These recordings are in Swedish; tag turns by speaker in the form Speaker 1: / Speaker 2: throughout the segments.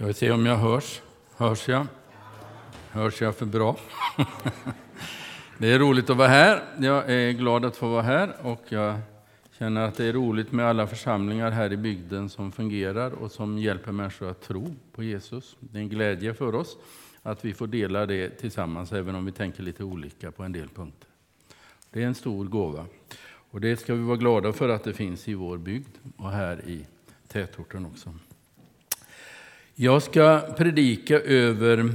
Speaker 1: Ska vi se om jag hörs? Hörs jag? Hörs jag för bra? Det är roligt att vara här. Jag är glad att få vara här och jag känner att det är roligt med alla församlingar här i bygden som fungerar och som hjälper människor att tro på Jesus. Det är en glädje för oss att vi får dela det tillsammans, även om vi tänker lite olika på en del punkter. Det är en stor gåva. Och det ska vi vara glada för att det finns i vår bygd och här i tätorten också. Jag ska predika över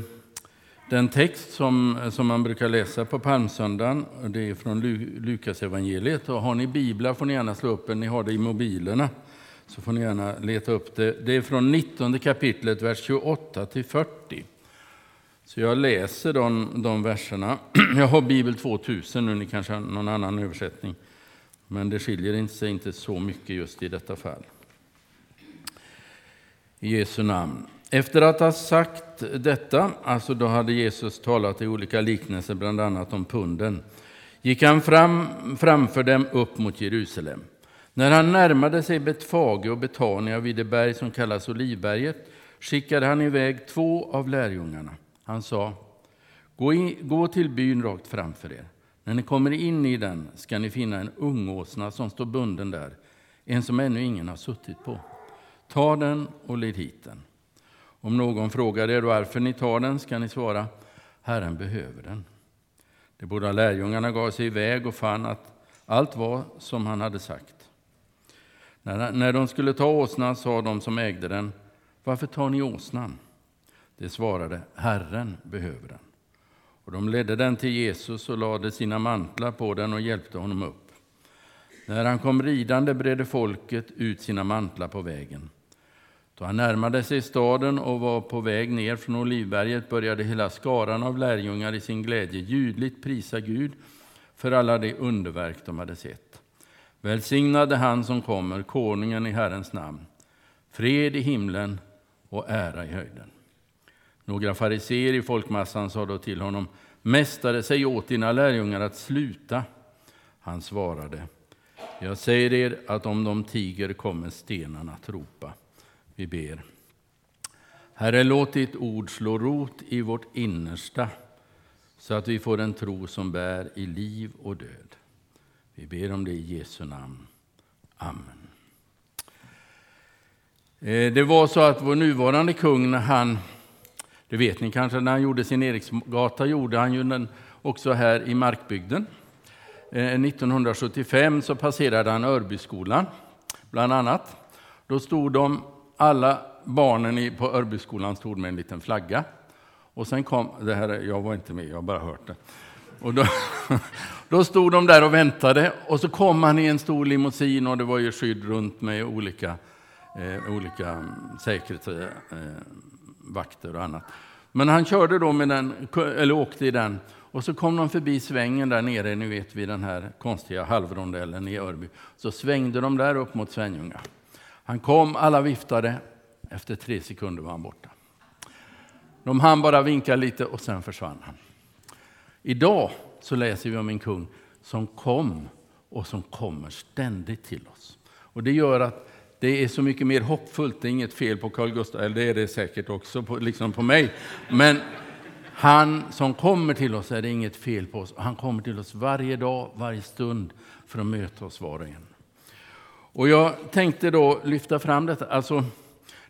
Speaker 1: den text som, som man brukar läsa på palmsöndagen. Det är från Lukas evangeliet. Och har ni biblar får ni gärna slå upp den, ni har det i mobilerna. Så får ni gärna leta upp det. Det är från 19 kapitlet, vers 28 till 40. Så jag läser de, de verserna. Jag har Bibel 2000 nu, ni kanske har någon annan översättning. Men det skiljer sig inte så mycket just i detta fall. I Jesu namn. Efter att ha sagt detta, alltså då hade Jesus talat i olika liknelser, bland annat om punden, gick han fram, framför dem upp mot Jerusalem. När han närmade sig Betfage och Betania vid det berg som kallas Olivberget skickade han iväg två av lärjungarna. Han sa, gå, in, gå till byn rakt framför er. När ni kommer in i den ska ni finna en ungåsna som står bunden där, en som ännu ingen har suttit på. Ta den och led hit den. Om någon frågar er varför ni tar den ska ni svara, Herren behöver den. De båda lärjungarna gav sig iväg och fann att allt var som han hade sagt. När, när de skulle ta åsnan sa de som ägde den, varför tar ni åsnan? De svarade, Herren behöver den. Och de ledde den till Jesus och lade sina mantlar på den och hjälpte honom upp. När han kom ridande bredde folket ut sina mantlar på vägen. Då han närmade sig staden och var på väg ner från Olivberget började hela skaran av lärjungar i sin glädje ljudligt prisa Gud för alla de underverk de hade sett. Välsignade han som kommer, konungen i Herrens namn. Fred i himlen och ära i höjden. Några fariseer i folkmassan sa då till honom, Mästare, säg åt dina lärjungar att sluta. Han svarade, jag säger er att om de tiger kommer stenarna att ropa. Vi ber. Herre, låt ditt ord slå rot i vårt innersta så att vi får en tro som bär i liv och död. Vi ber om det i Jesu namn. Amen. Eh, det var så att vår nuvarande kung, när han, det vet ni kanske, när han gjorde sin Eriksgata gjorde han ju den också här i Markbygden. Eh, 1975 så passerade han Örbyskolan, bland annat. Då stod de alla barnen på Örbyskolan stod med en liten flagga. Och sen kom, det här, jag var inte med, jag har bara hört det. Och då, då stod de där och väntade och så kom han i en stor limousin och det var ju skydd runt med olika, eh, olika säkerhetsvakter eh, och annat. Men han körde då med den, eller åkte i den och så kom de förbi svängen där nere, ni vet vid den här konstiga halvrondellen i Örby. Så svängde de där upp mot Svenljunga. Han kom, alla viftade. Efter tre sekunder var han borta. De hann bara vinka lite och sen försvann han. Idag så läser vi om en kung som kom och som kommer ständigt till oss. Och Det gör att det är så mycket mer hoppfullt. Det är inget fel på Carl Gustaf, eller det är det säkert också på, liksom på mig. Men han som kommer till oss är det inget fel på oss. Han kommer till oss varje dag, varje stund för att möta oss var och en. Och jag tänkte då lyfta fram detta. Alltså,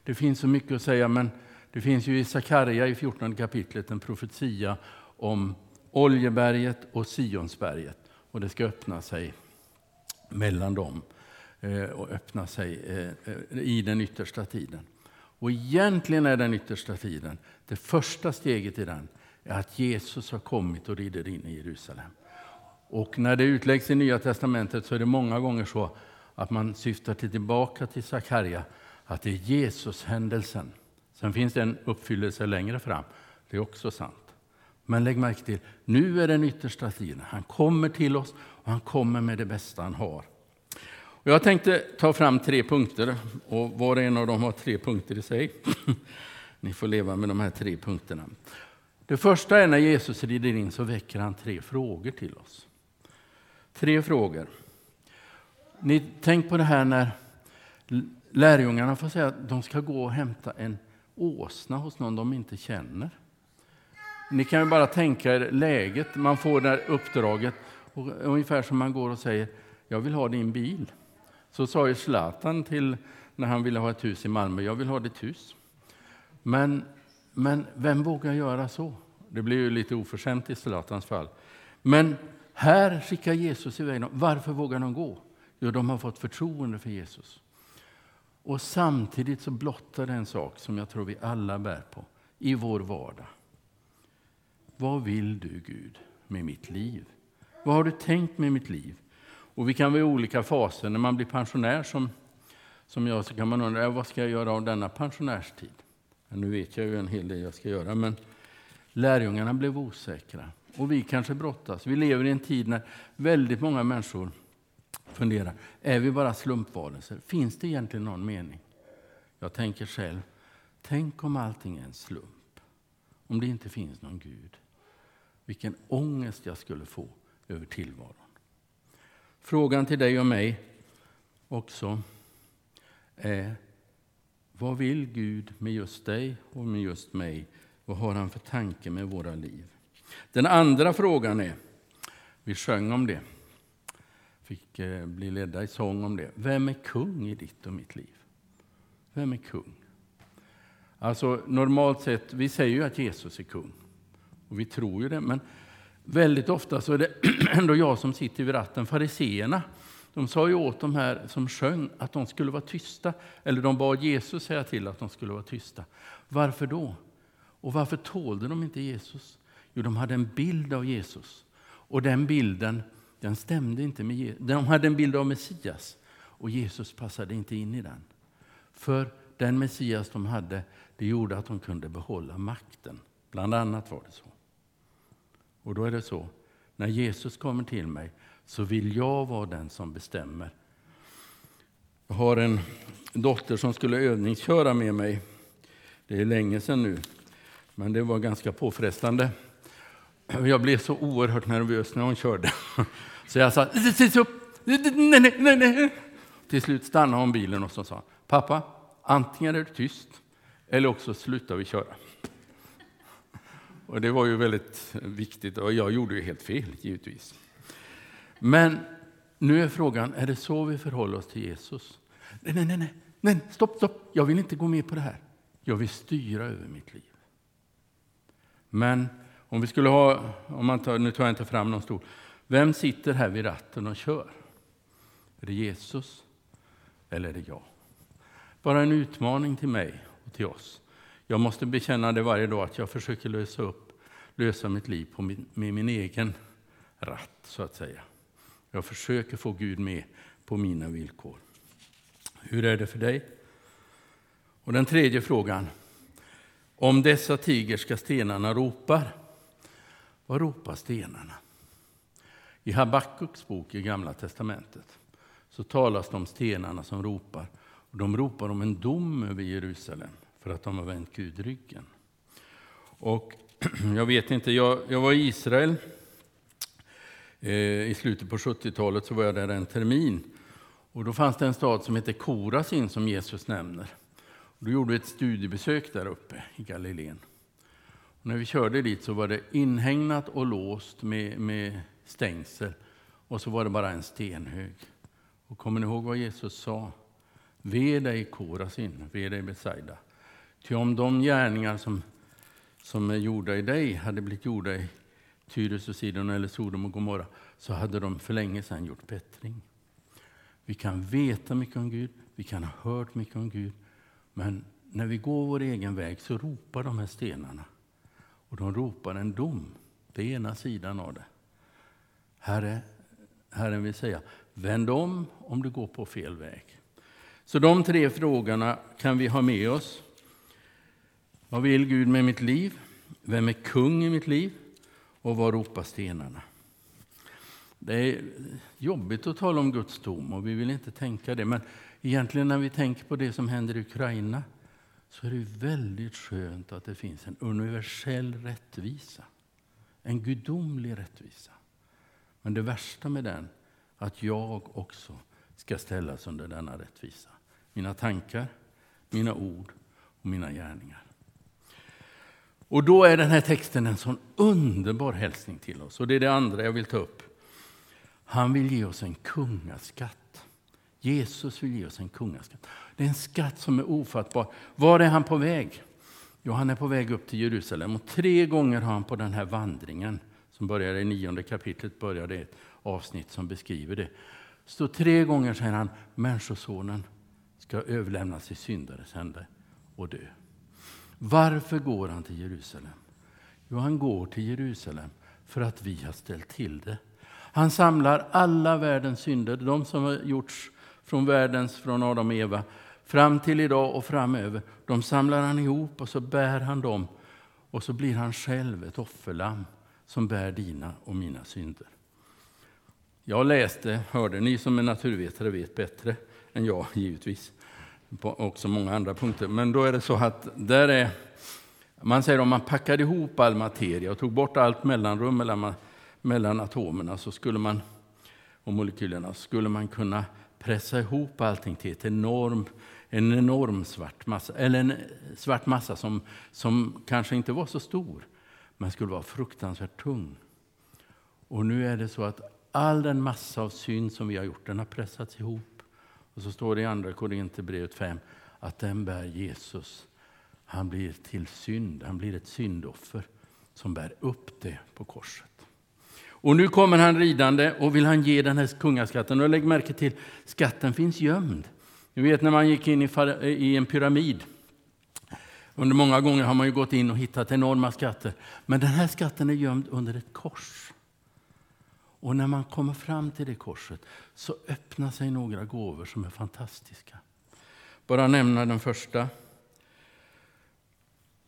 Speaker 1: det finns så mycket att säga, men det finns ju i Sakarja i 14 kapitlet en profetia om Oljeberget och Sionsberget. Och det ska öppna sig mellan dem eh, och öppna sig eh, eh, i den yttersta tiden. Och egentligen är den yttersta tiden, det första steget i den, är att Jesus har kommit och rider in i Jerusalem. Och när det utläggs i Nya Testamentet så är det många gånger så att man syftar till tillbaka till Sakarja, att det är Jesus-händelsen. Sen finns det en uppfyllelse längre fram, det är också sant. Men lägg märke till, nu är den yttersta tiden. Han kommer till oss och han kommer med det bästa han har. Och jag tänkte ta fram tre punkter och var och en av dem har tre punkter i sig. Ni får leva med de här tre punkterna. Det första är när Jesus rider in så väcker han tre frågor till oss. Tre frågor. Ni, tänk på det här när lärjungarna får säga att de ska gå och hämta en åsna hos någon de inte känner. Ni kan ju bara tänka er läget. Man får det här uppdraget, och ungefär som man går och säger jag vill ha din bil. Så sa ju Zlatan till när han ville ha ett hus i Malmö, jag vill ha ditt hus. Men, men vem vågar göra så? Det blir ju lite oförskämt i Zlatans fall. Men här skickar Jesus iväg dem. Varför vågar de gå? Jo, de har fått förtroende för Jesus. Och samtidigt så blottar det en sak som jag tror vi alla bär på i vår vardag. Vad vill du, Gud, med mitt liv? Vad har du tänkt med mitt liv? Och vi kan vara i olika faser. När man blir pensionär som, som jag så kan man undra vad ska jag göra av denna pensionärstid. Ja, nu vet jag ju en hel del jag ska göra, men lärjungarna blev osäkra. Och vi kanske brottas. Vi lever i en tid när väldigt många människor funderar, är vi bara slumpvarelser? Finns det egentligen någon mening? Jag tänker själv, tänk om allting är en slump. Om det inte finns någon Gud. Vilken ångest jag skulle få över tillvaron. Frågan till dig och mig också är vad vill Gud med just dig och med just mig? Vad har han för tanke med våra liv? Den andra frågan är, vi sjöng om det, fick eh, bli ledda i sång om det. Vem är kung i ditt och mitt liv? Vem är kung? Alltså normalt sett, vi säger ju att Jesus är kung. Och vi tror ju det, men väldigt ofta så är det ändå jag som sitter vid ratten. Fariseerna, de sa ju åt de här som sjöng att de skulle vara tysta. Eller de bad Jesus säga till att de skulle vara tysta. Varför då? Och varför tålde de inte Jesus? Jo, de hade en bild av Jesus. Och den bilden den stämde inte med Jesus. De hade en bild av Messias och Jesus passade inte in i den. För den Messias de hade, det gjorde att de kunde behålla makten. Bland annat var det så. Och då är det så, när Jesus kommer till mig så vill jag vara den som bestämmer. Jag har en dotter som skulle övningsköra med mig. Det är länge sedan nu, men det var ganska påfrestande. Jag blev så oerhört nervös när hon körde. Så jag sa upp. Nej, nej, nej. Till slut stannade hon bilen och så sa pappa, antingen är du tyst eller också slutar vi köra. Och det var ju väldigt viktigt och jag gjorde ju helt fel givetvis. Men nu är frågan, är det så vi förhåller oss till Jesus? Nej, nej, nej, nej, stopp, stopp, jag vill inte gå med på det här. Jag vill styra över mitt liv. Men om vi skulle ha, om man tar, nu tar jag inte fram någon stol, vem sitter här vid ratten och kör? Är det Jesus eller är det jag? Bara en utmaning till mig och till oss. Jag måste bekänna det varje dag att jag försöker lösa upp, lösa mitt liv på min, med min egen ratt, så att säga. Jag försöker få Gud med på mina villkor. Hur är det för dig? Och den tredje frågan. Om dessa tigerska stenarna ropar, vad ropar stenarna? I Habakkuks bok i Gamla testamentet så talas det om stenarna som ropar. Och de ropar om en dom över Jerusalem för att de har vänt Gud ryggen. Och jag vet inte, jag, jag var i Israel eh, i slutet på 70-talet, så var jag där en termin. Och då fanns det en stad som heter Korasin som Jesus nämner. Och då gjorde vi ett studiebesök där uppe i Galileen. Och när vi körde dit så var det inhägnat och låst med, med stängsel och så var det bara en stenhög. Och kommer ni ihåg vad Jesus sa? Ve dig Korasin, ve dig Besaida. Ty om de gärningar som, som är gjorda i dig hade blivit gjorda i Tyres och Sidon eller Sodom och Gomorra så hade de för länge sedan gjort bättring. Vi kan veta mycket om Gud, vi kan ha hört mycket om Gud, men när vi går vår egen väg så ropar de här stenarna. Och de ropar en dom, det är ena sidan av det. Herre, Herren vill säga, vänd om om du går på fel väg. Så de tre frågorna kan vi ha med oss. Vad vill Gud med mitt liv? Vem är kung i mitt liv? Och vad ropar stenarna? Det är jobbigt att tala om Guds dom och vi vill inte tänka det. Men egentligen när vi tänker på det som händer i Ukraina så är det väldigt skönt att det finns en universell rättvisa. En gudomlig rättvisa. Men det värsta med den, att jag också ska ställas under denna rättvisa. Mina tankar, mina ord och mina gärningar. Och då är den här texten en sån underbar hälsning till oss. Och det är det andra jag vill ta upp. Han vill ge oss en kungaskatt. Jesus vill ge oss en kungaskatt. Det är en skatt som är ofattbar. Var är han på väg? Jo, han är på väg upp till Jerusalem. Och tre gånger har han på den här vandringen, som börjar i nionde kapitlet, börjar det ett avsnitt som beskriver det. Så tre gånger säger han, Människosonen ska överlämnas i syndares händer och dö. Varför går han till Jerusalem? Jo, han går till Jerusalem för att vi har ställt till det. Han samlar alla världens synder, de som har gjorts från världens, från Adam och Eva, fram till idag och framöver. De samlar han ihop och så bär han dem och så blir han själv ett offerlamm som bär dina och mina synder. Jag läste, hörde, ni som är naturvetare vet bättre än jag givetvis, på också många andra punkter. Men då är det så att där är, man säger om man packade ihop all materia och tog bort allt mellanrum mellan, mellan atomerna så skulle man, och molekylerna skulle man kunna pressa ihop allting till ett enorm, en enorm svart massa, eller en svart massa som, som kanske inte var så stor, men skulle vara fruktansvärt tung. Och nu är det så att all den massa av synd som vi har gjort, den har pressats ihop. Och så står det i Andra Korinthierbrevet 5 att den bär Jesus. Han blir till synd, han blir ett syndoffer som bär upp det på korset. Och nu kommer han ridande och vill han ge den här kungaskatten. Och lägg märke till, skatten finns gömd. Ni vet när man gick in i en pyramid. Under många gånger har man ju gått in och hittat enorma skatter. Men den här skatten är gömd under ett kors. Och när man kommer fram till det korset så öppnar sig några gåvor som är fantastiska. Bara nämna den första.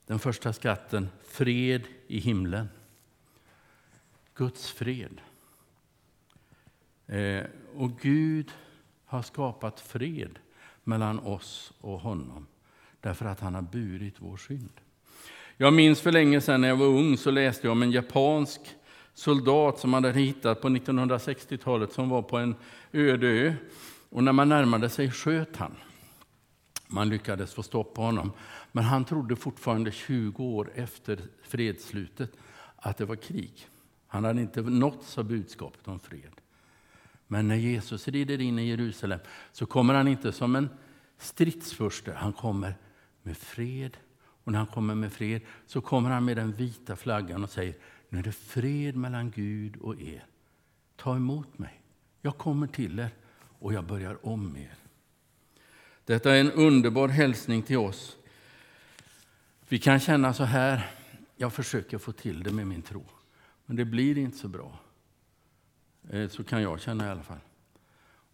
Speaker 1: Den första skatten, fred i himlen. Guds fred. Eh, och Gud har skapat fred mellan oss och honom därför att han har burit vår synd. Jag minns för länge sedan när jag var ung så läste jag om en japansk soldat som man hade hittat på 1960-talet som var på en öde ö. Och när man närmade sig sköt han. Man lyckades få stopp på honom. Men han trodde fortfarande 20 år efter fredsslutet att det var krig. Han hade inte nåtts av budskapet om fred. Men när Jesus rider in i Jerusalem så kommer han inte som en stridsfurste. Han kommer med fred. Och när han kommer med fred så kommer han med den vita flaggan och säger nu är det fred mellan Gud och er. Ta emot mig. Jag kommer till er och jag börjar om er. Detta är en underbar hälsning till oss. Vi kan känna så här, jag försöker få till det med min tro. Men det blir inte så bra. Eh, så kan jag känna i alla fall.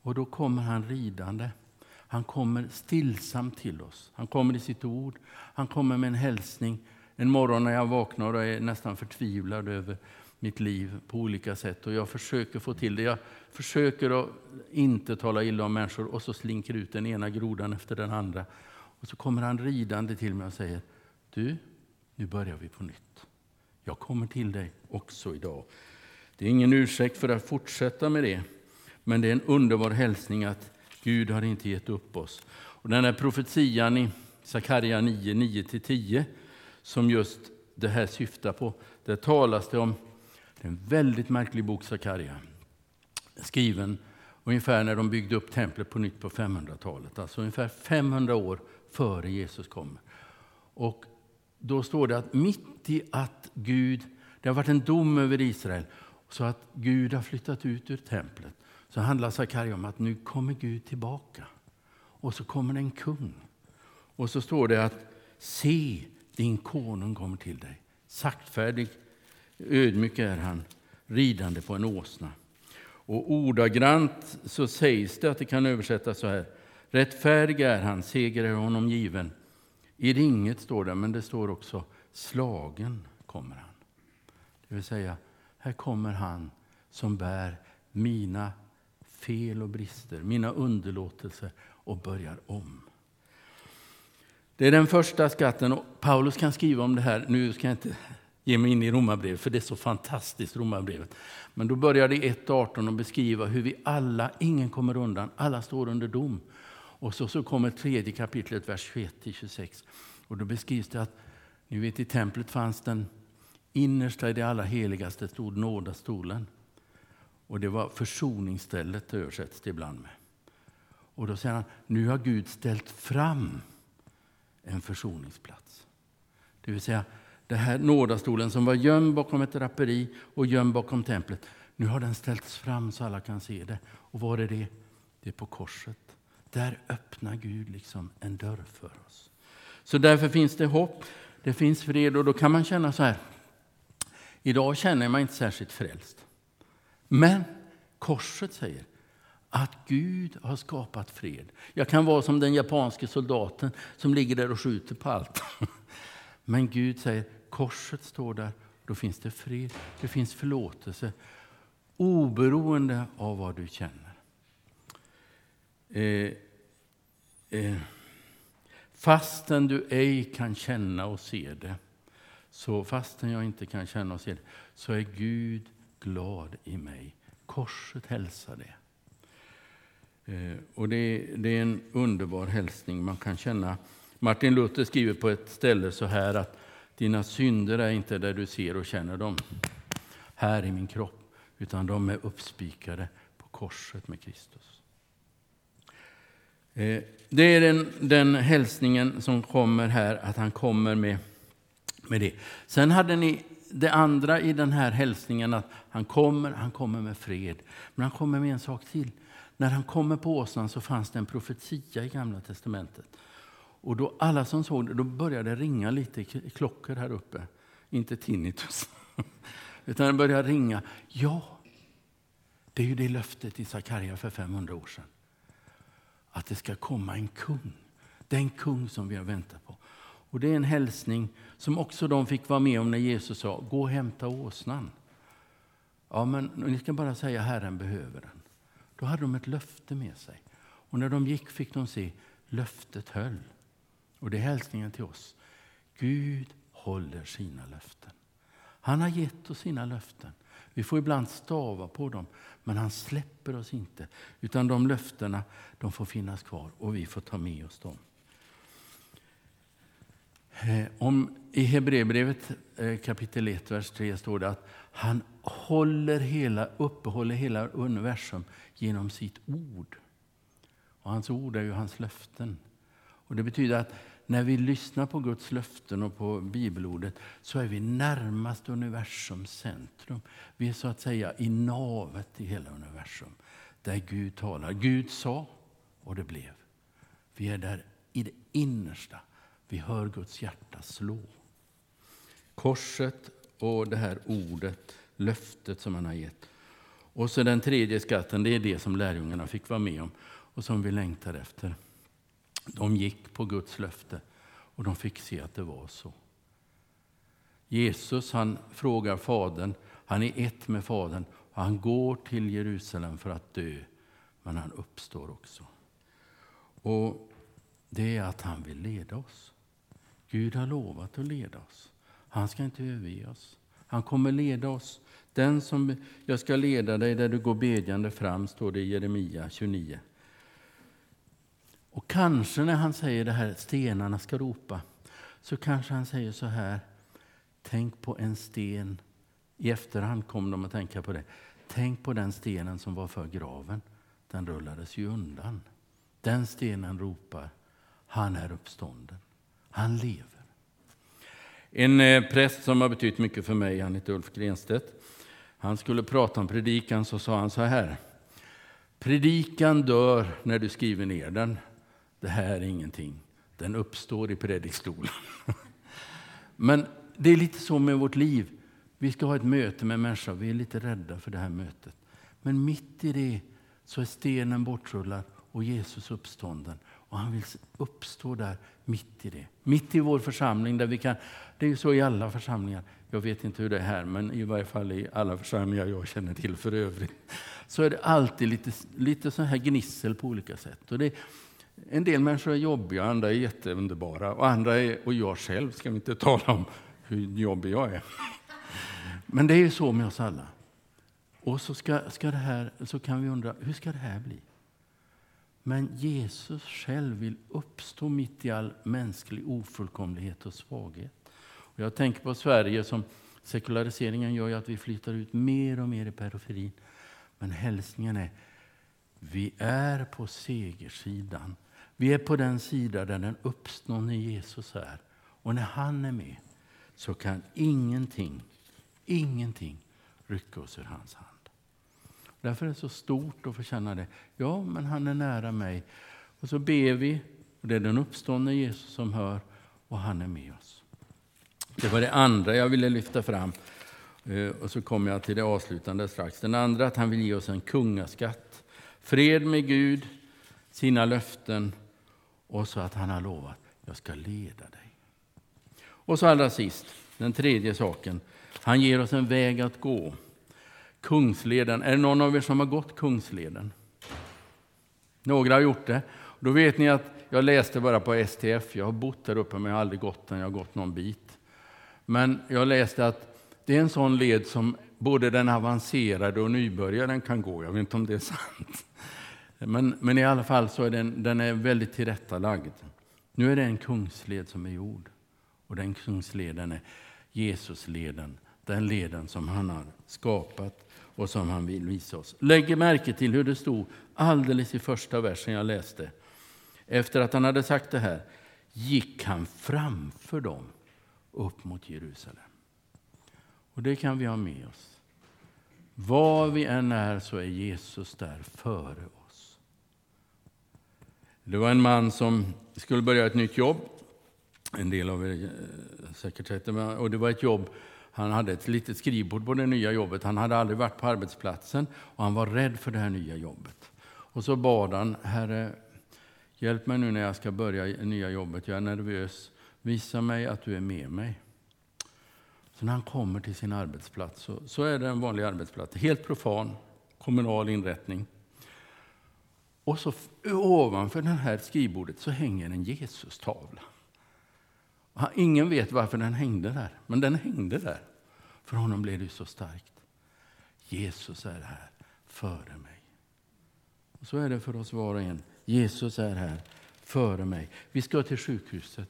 Speaker 1: Och då kommer han ridande. Han kommer stillsamt till oss. Han kommer i sitt ord. Han kommer med en hälsning. En morgon när jag vaknar och är nästan förtvivlad över mitt liv på olika sätt. Och jag försöker få till det. Jag försöker att inte tala illa om människor och så slinker ut den ena grodan efter den andra. Och så kommer han ridande till mig och säger Du, nu börjar vi på nytt. Jag kommer till dig också idag. Det är ingen ursäkt för att fortsätta med det, men det är en underbar hälsning att Gud har inte gett upp oss. Och den här profetian i Sakarja 9, 9-10 som just det här syftar på, där talas det om det är en väldigt märklig bok, Sakaria. skriven ungefär när de byggde upp templet på nytt på 500-talet, alltså ungefär 500 år före Jesus kommer. Och då står det att mitt i att Gud, det har varit en dom över Israel, så att Gud har flyttat ut ur templet, så handlar Sakarja om att nu kommer Gud tillbaka. Och så kommer det en kung. Och så står det att se, din konung kommer till dig. Saktfärdig, ödmjuk är han, ridande på en åsna. Och ordagrant så sägs det att det kan översättas så här. Rättfärdig är han, seger är honom given. I ringet står det, men det står också slagen kommer han. Det vill säga, här kommer han som bär mina fel och brister, mina underlåtelser och börjar om. Det är den första skatten. Och Paulus kan skriva om det här. Nu ska jag inte ge mig in i Romarbrevet, för det är så fantastiskt, Romarbrevet. Men då börjar det i 1.18 att beskriva hur vi alla, ingen kommer undan, alla står under dom. Och så, så kommer tredje kapitlet, vers 21-26. Och då beskrivs det att Ni vet, i templet fanns den innersta i det allra heligaste stod nådastolen. Och det var försoningsstället, översätts det ibland med. Och då säger han, nu har Gud ställt fram en försoningsplats. Det vill säga, det här nådastolen som var gömd bakom ett draperi och gömd bakom templet. Nu har den ställts fram så alla kan se det. Och var är det? Det är på korset. Där öppnar Gud liksom en dörr för oss. Så därför finns det hopp, det finns fred och då kan man känna så här. Idag känner man inte särskilt frälst. Men korset säger att Gud har skapat fred. Jag kan vara som den japanske soldaten som ligger där och skjuter på allt. Men Gud säger, korset står där, då finns det fred, det finns förlåtelse. Oberoende av vad du känner. Eh, eh, fastän du ej kan känna och se det, så fastän jag inte kan känna och se det, så är Gud glad i mig. Korset hälsar det. Eh, och det, det, är en underbar hälsning man kan känna. Martin Luther skriver på ett ställe så här att dina synder är inte där du ser och känner dem, här i min kropp, utan de är uppspikade på korset med Kristus. Eh, det är den, den hälsningen som kommer här, att han kommer med, med det. Sen hade ni det andra i den här hälsningen, att han kommer, han kommer med fred. Men han kommer med en sak till. När han kommer på åsnan så fanns det en profetia i Gamla testamentet. Och då alla som såg det, då började det ringa lite klockor här uppe. Inte tinnitus, utan det började ringa. Ja, det är ju det löftet i Sakarja för 500 år sedan. Att det ska komma en kung. Den kung som vi har väntat på. Och Det är en hälsning som också de fick vara med om när Jesus sa gå och hämta åsnan. Ja, men ni ska bara säga Herren behöver den. Då hade de ett löfte med sig. Och när de gick fick de se löftet höll. Och det är hälsningen till oss. Gud håller sina löften. Han har gett oss sina löften. Vi får ibland stava på dem, men han släpper oss inte. Utan de löftena de får finnas kvar och vi får ta med oss dem. Eh, om, I Hebreerbrevet eh, kapitel 1, vers 3 står det att han håller hela, uppehåller hela universum genom sitt ord. Och hans ord är ju hans löften. Och Det betyder att när vi lyssnar på Guds löften och på bibelordet så är vi närmast universums centrum. Vi är så att säga i navet i hela universum, där Gud talar. Gud sa och det blev. Vi är där i det innersta. Vi hör Guds hjärta slå. Korset och det här ordet, löftet som han har gett. Och så den tredje skatten, det är det som lärjungarna fick vara med om och som vi längtar efter. De gick på Guds löfte och de fick se att det var så. Jesus han frågar Fadern, han är ett med Fadern och han går till Jerusalem för att dö, men han uppstår också. Och Det är att han vill leda oss. Gud har lovat att leda oss. Han ska inte överge oss. Han kommer leda oss. Den som jag ska leda dig där du går bedjande fram, står det i Jeremia 29. Och kanske när han säger det här, stenarna ska ropa, så kanske han säger så här, tänk på en sten. I efterhand kom de att tänka på det. Tänk på den stenen som var för graven. Den rullades ju undan. Den stenen ropar, han är uppstånden. Han lever. En eh, präst som har betytt mycket för mig, han heter Ulf Grenstedt. Han skulle prata om predikan, så sa han så här. Predikan dör när du skriver ner den. Det här är ingenting. Den uppstår i predikstolen. Men det är lite så med vårt liv. Vi ska ha ett möte med människor. Vi är lite rädda för det här mötet. Men mitt i det så är stenen bortrullad och Jesus uppstånden. Och han vill uppstå där mitt i det. Mitt i vår församling. där vi kan, Det är ju så i alla församlingar. Jag vet inte hur det är här, men i varje fall i alla församlingar jag känner till för övrigt. Så är det alltid lite, lite så här gnissel på olika sätt. Och det, en del människor är jobbiga, andra är jätteunderbara. Och, andra är, och jag själv ska vi inte tala om hur jobbig jag är. Men det är ju så med oss alla. Och så, ska, ska det här, så kan vi undra, hur ska det här bli? Men Jesus själv vill uppstå mitt i all mänsklig ofullkomlighet och svaghet. Och jag tänker på Sverige som sekulariseringen gör ju att vi flyttar ut mer och mer i periferin. Men hälsningen är, vi är på segersidan. Vi är på den sida där den uppståndne Jesus är. Och när han är med så kan ingenting, ingenting rycka oss ur hans hand. Därför är det så stort att få känna det. Ja, men han är nära mig. Och så ber vi, och det är den uppståndne Jesus som hör, och han är med oss. Det var det andra jag ville lyfta fram. Eh, och så kommer jag till det avslutande strax. Den andra att han vill ge oss en kungaskatt. Fred med Gud, sina löften och så att han har lovat, jag ska leda dig. Och så allra sist, den tredje saken. Han ger oss en väg att gå. Kungsleden. Är det någon av er som har gått Kungsleden? Några har gjort det. Då vet ni att jag läste bara på STF. Jag har bott där uppe men jag har aldrig gått den. Jag har gått någon bit. Men jag läste att det är en sån led som både den avancerade och nybörjaren kan gå. Jag vet inte om det är sant. Men, men i alla fall så är den, den är väldigt tillrättalagd. Nu är det en kungsled som är gjord. Och den kungsleden är Jesusleden. Den leden som han har skapat och som han vill visa oss. Lägg märke till hur det stod alldeles i första versen jag läste. Efter att han hade sagt det här gick han framför dem upp mot Jerusalem. Och det kan vi ha med oss. Var vi än är så är Jesus där före oss. Det var en man som skulle börja ett nytt jobb. En del av er eh, säkert sett det. Och det var ett jobb han hade ett litet skrivbord på det nya jobbet. Han hade aldrig varit på arbetsplatsen och han var rädd för det här nya jobbet. Och så bad han, Herre, hjälp mig nu när jag ska börja det nya jobbet. Jag är nervös. Visa mig att du är med mig. Så när han kommer till sin arbetsplats så, så är det en vanlig arbetsplats, helt profan, kommunal inrättning. Och så ovanför det här skrivbordet så hänger en Jesus-tavla. Ingen vet varför den hängde där, men den hängde där. För honom blev det så starkt. Jesus är här före mig. Och så är det för oss var och en. Jesus är här före mig. Vi ska till sjukhuset.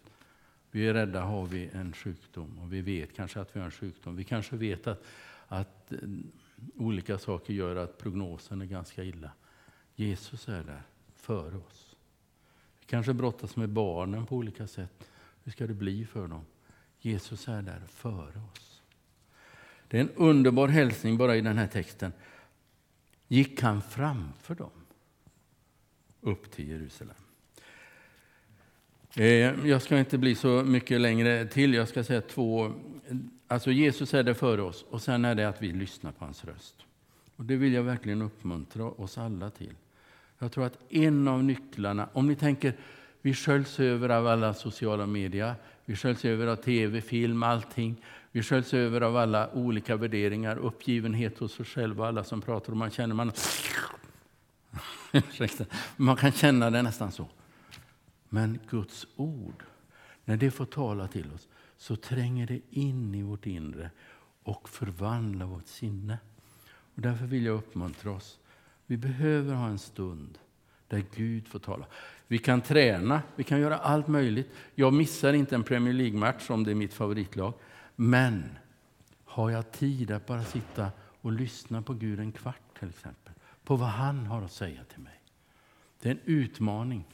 Speaker 1: Vi är rädda, har vi en sjukdom? Och vi vet kanske att vi har en sjukdom. Vi kanske vet att, att eh, olika saker gör att prognosen är ganska illa. Jesus är där före oss. Vi kanske brottas med barnen på olika sätt. Hur ska det bli för dem? Jesus är där före oss. Det är en underbar hälsning bara i den här texten. Gick han framför dem upp till Jerusalem? Eh, jag ska inte bli så mycket längre till. Jag ska säga två. Alltså Jesus är där före oss och sen är det att vi lyssnar på hans röst. Och Det vill jag verkligen uppmuntra oss alla till. Jag tror att en av nycklarna, om ni tänker vi sköljs över av alla sociala medier. Vi sköljs över av tv, film, allting. Vi sköljs över av alla olika värderingar, uppgivenhet hos oss själva. Alla som pratar och man känner man... man kan känna det nästan så. Men Guds ord, när det får tala till oss, så tränger det in i vårt inre och förvandlar vårt sinne. Och därför vill jag uppmuntra oss. Vi behöver ha en stund där Gud får tala. Vi kan träna, vi kan göra allt möjligt. Jag missar inte en Premier League-match om det är mitt favoritlag. Men har jag tid att bara sitta och lyssna på Gud en kvart till exempel, på vad han har att säga till mig. Det är en utmaning.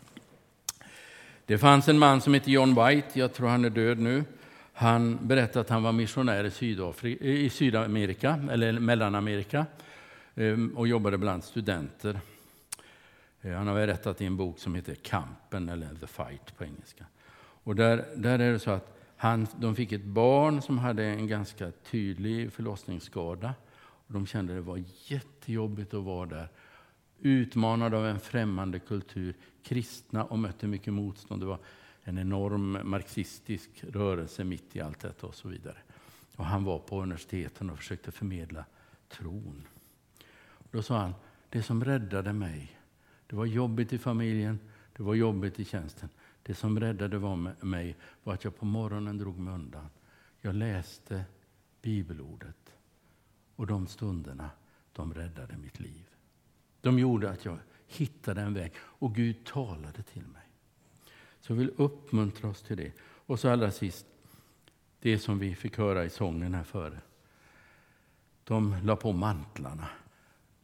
Speaker 1: Det fanns en man som hette John White, jag tror han är död nu. Han berättade att han var missionär i, Sydafrika, i Sydamerika, eller Mellanamerika, Ehm, och jobbade bland studenter. Eh, han har berättat i en bok som heter Kampen, eller The Fight på engelska. Och där, där är det så att han, de fick ett barn som hade en ganska tydlig förlossningsskada. Och de kände att det var jättejobbigt att vara där. utmanade av en främmande kultur, kristna och mötte mycket motstånd. Det var en enorm marxistisk rörelse mitt i allt detta och så vidare. Och han var på universiteten och försökte förmedla tron. Då sa han, det som räddade mig det var jobbigt i familjen, det var jobbigt i tjänsten. Det som räddade var mig var att jag på morgonen drog mig undan. Jag läste bibelordet och de stunderna de räddade mitt liv. De gjorde att jag hittade en väg och Gud talade till mig. Så jag vill uppmuntra oss till det. Och så allra sist, Det som vi fick höra i sången här före. De la på mantlarna.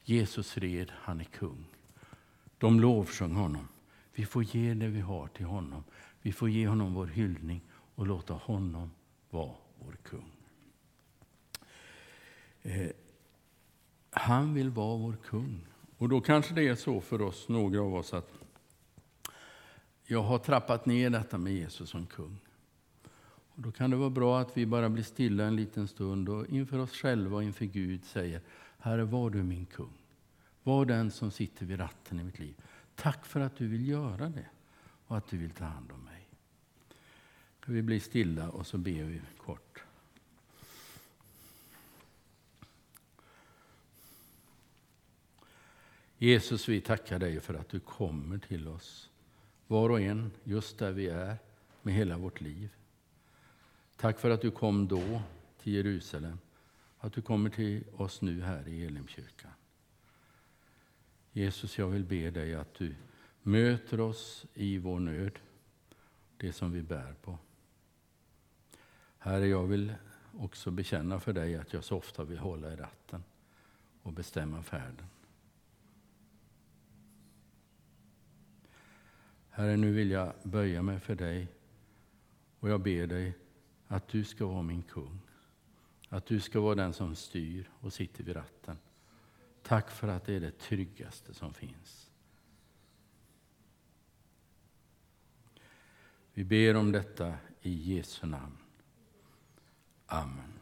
Speaker 1: Jesus red, han är kung. De lovsjöng honom. Vi får ge det vi har till honom. Vi får ge honom vår hyllning och låta honom vara vår kung. Eh, han vill vara vår kung. Och då kanske det är så för oss, några av oss, att jag har trappat ner detta med Jesus som kung. Och då kan det vara bra att vi bara blir stilla en liten stund och inför oss själva och inför Gud säger Herre, var du min kung. Var den som sitter vid ratten i mitt liv. Tack för att du vill göra det och att du vill ta hand om mig. Vi blir stilla och så ber vi kort. Jesus, vi tackar dig för att du kommer till oss, var och en, just där vi är, med hela vårt liv. Tack för att du kom då till Jerusalem, att du kommer till oss nu här i Elimkyrkan. Jesus, jag vill be dig att du möter oss i vår nöd, det som vi bär på. Herre, jag vill också bekänna för dig att jag så ofta vill hålla i ratten och bestämma färden. Herre, nu vill jag böja mig för dig och jag ber dig att du ska vara min kung. Att du ska vara den som styr och sitter vid ratten. Tack för att det är det tryggaste som finns. Vi ber om detta i Jesu namn. Amen.